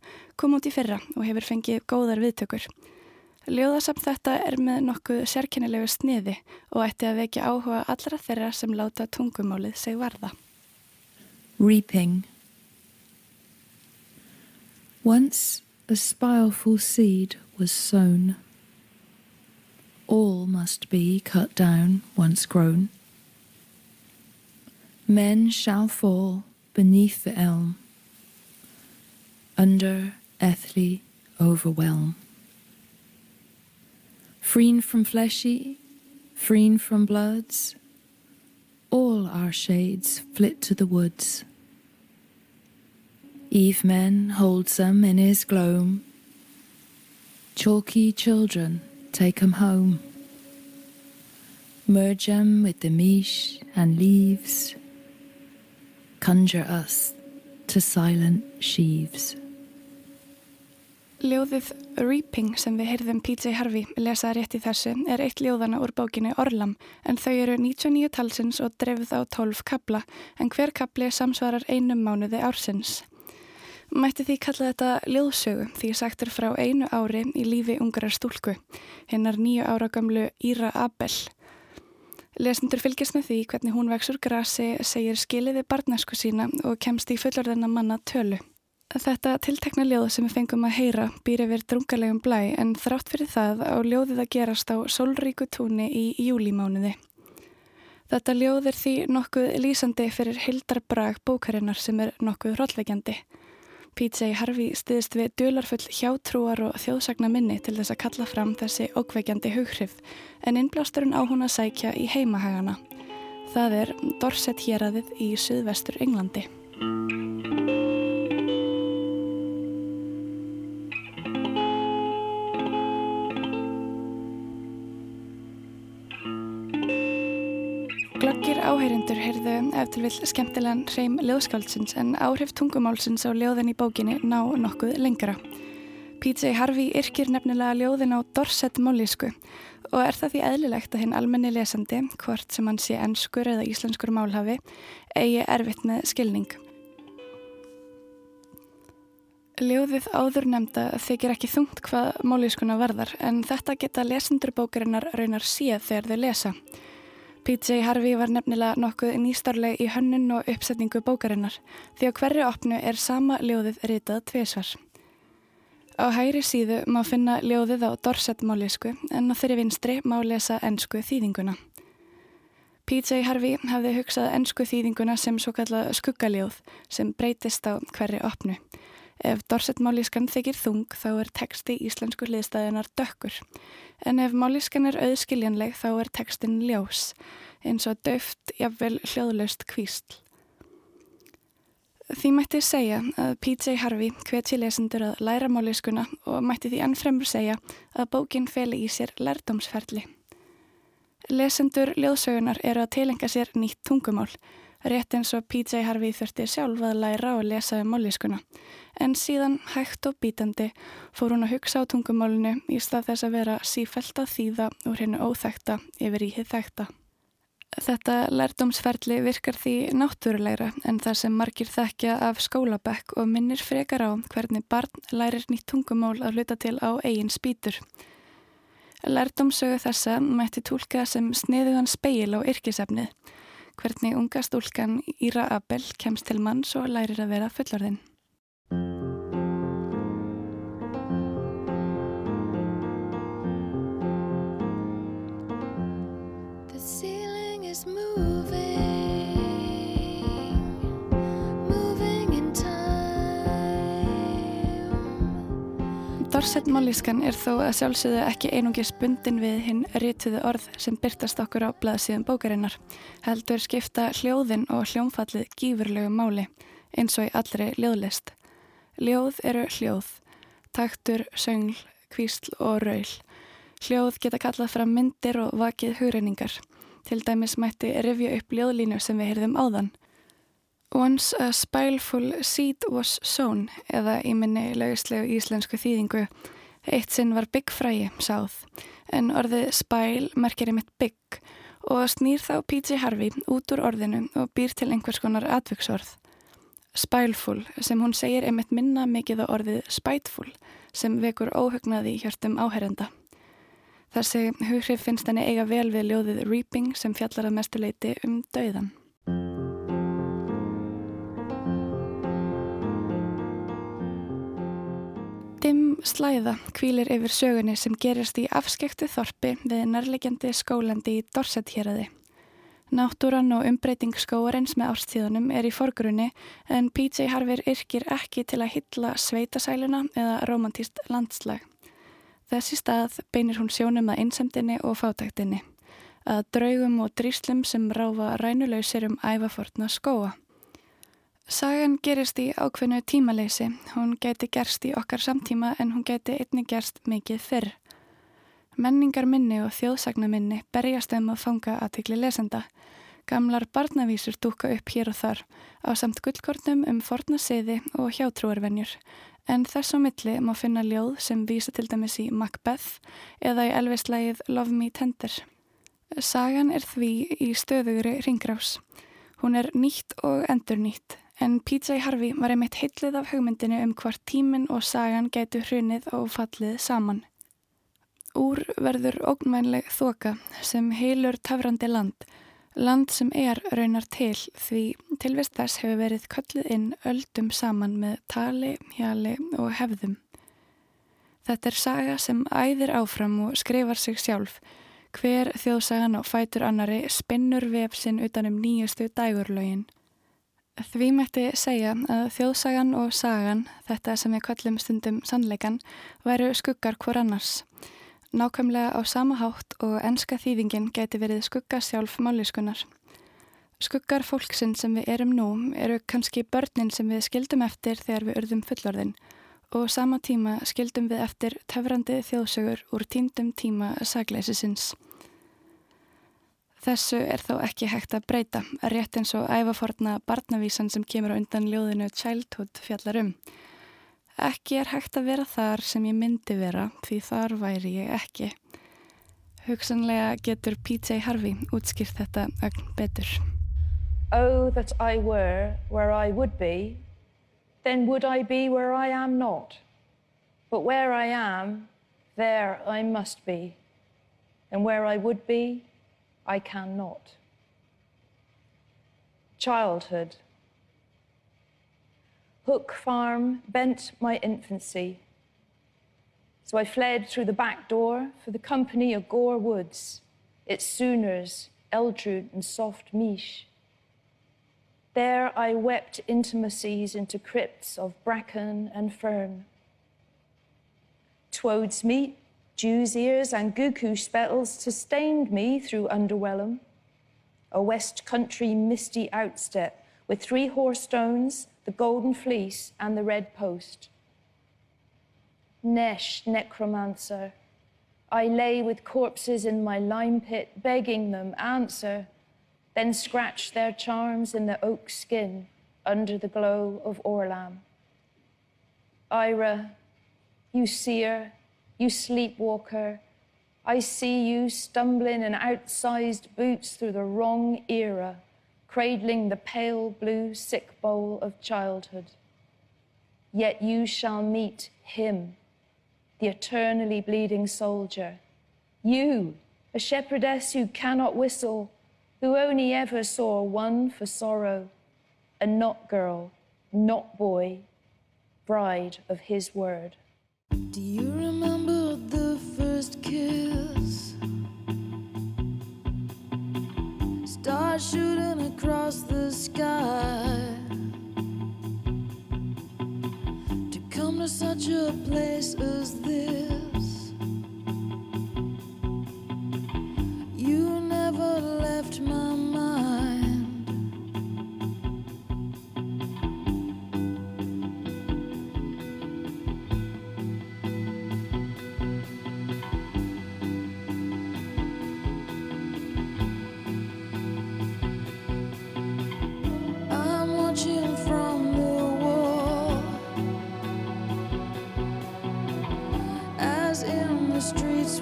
[SPEAKER 3] kom út í fyrra og hefur fengið góðar viðtökur. Ljóðasamt þetta er með nokkuð sérkennilegu sniði og ætti að vekja áhuga allra þeirra sem láta tungumálið seg varða.
[SPEAKER 18] Reaping Once a spireful seed was sown all must be cut down once grown. Men shall fall beneath the elm, under earthly overwhelm. Freen from fleshy, freen from bloods, all our shades flit to the woods. Eve men holds them in his gloam, chalky children take 'em home. Merge 'em with the mish and leaves. Conjure us to silent sheaves.
[SPEAKER 3] Ljóðið Reaping sem við heyrðum PJ Harvey lesa rétt í þessu er eitt ljóðana úr bókinu Orlam en þau eru 99 talsins og drefð á 12 kabla en hver kabli samsvarar einum mánuði ársins. Mætti því kalla þetta ljóðsögu því sagtur frá einu ári í lífi ungarar stúlku, hennar nýju ára gamlu Íra Abel. Lesendur fylgjast með því hvernig hún vexur grasi, segir skiliði barnasku sína og kemst í fullorðina manna tölu. Þetta tiltekna ljóð sem við fengum að heyra býr yfir drungalegum blæ en þrátt fyrir það á ljóðið að gerast á sólríku túni í júlímánuði. Þetta ljóð er því nokkuð lýsandi fyrir hildarbrag bókarinnar sem er nokkuð hróllveikjandi. PJ Harvey stiðist við dularfull hjátrúar og þjóðsagna minni til þess að kalla fram þessi ókveikjandi hughrif en innblásturinn á hún að sækja í heimahagana. Það er Dorset héradið í suðvestur Englandi. Glöggir áheyrindur heyrðu eftir vill skemmtilegan hreim ljóðskáldsins en áhrif tungumálsins á ljóðin í bókinni ná nokkuð lengra. PJ Harvey yrkir nefnilega ljóðin á Dorset mólísku og er það því eðlilegt að hinn almenni lesandi, hvort sem hann sé ennskur eða íslenskur málhafi, eigi erfitt með skilning. Ljóðið áður nefnda þykir ekki þungt hvað mólískuna varðar en þetta geta lesendur bókarinnar raunar síð þegar þau lesa. PJ Harvey var nefnilega nokkuð nýstarleg í hönnun og uppsetningu bókarinnar því á hverju opnu er sama ljóðið ritað tviðsvar. Á hægri síðu má finna ljóðið á Dorset-málísku en á þeirri vinstri má lesa ennsku þýðinguna. PJ Harvey hafði hugsað ennsku þýðinguna sem svo kallað skuggaljóð sem breytist á hverju opnu. Ef Dorset-málískan þykir þung þá er teksti íslensku hliðstæðinar dökkur en ef málískan er auðskiljanleg þá er tekstin ljós eins og döft, jafnvel hljóðlaust kvísl. Því mætti segja að PJ Harvey hvetji lesendur að læra málískuna og mætti því ennfremur segja að bókin feli í sér lærdomsferli. Lesendur ljóðsögunar eru að tilenga sér nýtt tungumál rétt eins og PJ Harvey þurfti sjálf að læra og lesa um málískuna. En síðan hægt og bítandi fór hún að hugsa á tungumálinu í stað þess að vera sífælt að þýða úr hennu óþekta yfir í hið þekta. Þetta lærdomsferli virkar því náttúrulegra en það sem margir þekkja af skólabekk og minnir frekar á hvernig barn lærir nýtt tungumál að hluta til á eigin spýtur. Lærdomsögu þessa mætti tólka sem sniðugan speil á yrkisefnið hvernig unga stúlkan Íra Abel kemst til manns og lærir að vera fullorðinn.
[SPEAKER 19] Time.
[SPEAKER 3] Dorset mállískan er þó að sjálfsögðu ekki einungis bundin við hinn rítuðu orð sem byrtast okkur á blaðsíðum bókarinnar. Heldur skipta hljóðin og hljómfallið gífurlegu máli eins og í allri ljóðlist. Ljóð eru hljóð, taktur, söngl, kvísl og raul. Hljóð geta kallað fram myndir og vakið hugreiningar. Til dæmis mætti revja upp ljóðlínu sem við heyrðum áðan. Once a spileful seed was sown eða í minni laugislegu íslensku þýðingu. Eitt sinn var byggfrægi, sáð, en orðið spæl merkir einmitt bygg og snýr þá P.J. Harvey út úr orðinu og býr til einhvers konar atvöksorð. Spælful sem hún segir einmitt minna mikið á orðið spætful sem vekur óhugnaði í hjörtum áherenda. Þessi hughrif finnst henni eiga vel við ljóðið Reaping sem fjallar að mestuleiti um dauðan. Slæða kvílir yfir sögunni sem gerist í afskektu þorpi við nærlegjandi skólandi í Dorset héræði. Náttúran og umbreyting skóarins með árstíðunum er í forgrunni en PJ Harfir yrkir ekki til að hylla sveitasæluna eða romantíst landslag. Þessi stað beinir hún sjónum að einsemdini og fátæktinni, að draugum og dríslum sem ráfa rænulausir um ævafortna skóa. Sagan gerist í ákveðnu tímaleysi, hún geti gerst í okkar samtíma en hún geti einni gerst mikið fyrr. Menningar minni og þjóðsagna minni berjast um að fanga aðtikli lesenda. Gamlar barnavísur dúka upp hér og þar á samt gullkornum um forna siði og hjátrúarvenjur. En þess á milli má finna ljóð sem vísa til dæmis í Macbeth eða í elvislægið Love Me Tender. Sagan er því í stöðugri ringrás. Hún er nýtt og endur nýtt en P.J. Harvey var einmitt heillið af hugmyndinu um hvart tíminn og sagan gætu hrunið og fallið saman. Úr verður ógnvænleg þoka sem heilur tafrandi land, land sem er raunar til því tilvist þess hefur verið köllið inn öldum saman með tali, hjali og hefðum. Þetta er saga sem æðir áfram og skrifar sig sjálf, hver þjóðsagan og fætur annari spinnur vefsinn utanum nýjastu dægurlögin. Því mætti segja að þjóðsagan og sagan, þetta sem við kallum stundum sannleikan, væru skuggar hvor annars. Nákvæmlega á sama hátt og enska þýðingin geti verið skugga sjálf máliskunar. Skuggar fólksinn sem við erum nú eru kannski börnin sem við skildum eftir þegar við urðum fullorðin og sama tíma skildum við eftir töfrandi þjóðsögur úr tíndum tíma sagleisisins. Þessu er þó ekki hægt að breyta, rétt eins og æfaforna barnavísan sem kemur á undan ljóðinu Childhood fjallar um. Ekki er hægt að vera þar sem ég myndi vera, því þar væri ég ekki. Hugsanlega getur P.J. Harvey útskýrt þetta ögn betur.
[SPEAKER 20] Oh, that I were where I would be, then would I be where I am not. But where I am, there I must be. And where I would be, I cannot. Childhood. Hook Farm bent my infancy. So I fled through the back door for the company of Gore Woods, its Sooners, Eldred and Soft Miche. There I wept intimacies into crypts of bracken and fern. Toad's meat Jew's ears and Guku spettles sustained me through Underwellum, a West Country misty outstep with three horse stones, the golden fleece, and the red post. Nesh, necromancer, I lay with corpses in my lime pit, begging them answer, then scratch their charms in the oak skin under the glow of Orlam. Ira, you seer, you sleepwalker, I see you stumbling in outsized boots through the wrong era, cradling the pale blue sick bowl of childhood. Yet you shall meet him, the eternally bleeding soldier. You, a shepherdess who cannot whistle, who only ever saw one for sorrow, a not girl, not boy, bride of his word.
[SPEAKER 19] Do you remember the first kiss? Stars shooting across the sky. To come to such a place as this. You never left my mind.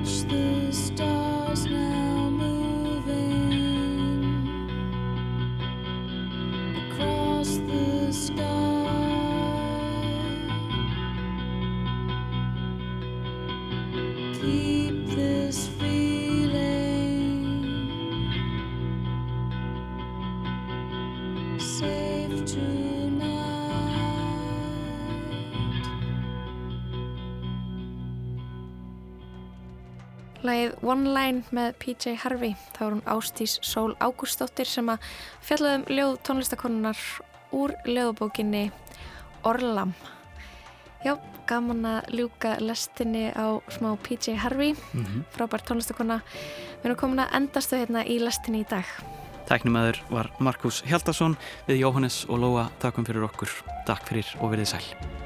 [SPEAKER 19] Watch the stars now
[SPEAKER 6] One Line með PJ Harvey, þá er hún Ástís Sól Ágústóttir sem að fjallaðum ljóð tónlistakonunar úr ljóðabókinni Orlam. Já, gaman að ljúka lestinni á smá PJ Harvey,
[SPEAKER 1] Mhm.
[SPEAKER 6] frábært tónlistakona. Við erum komin að endastu hérna í lestinni í dag.
[SPEAKER 1] Tæknumæður var Markus Hjaldarsson við Jóhannes og Lóa. Takkum fyrir okkur. Takk fyrir og verið sæl.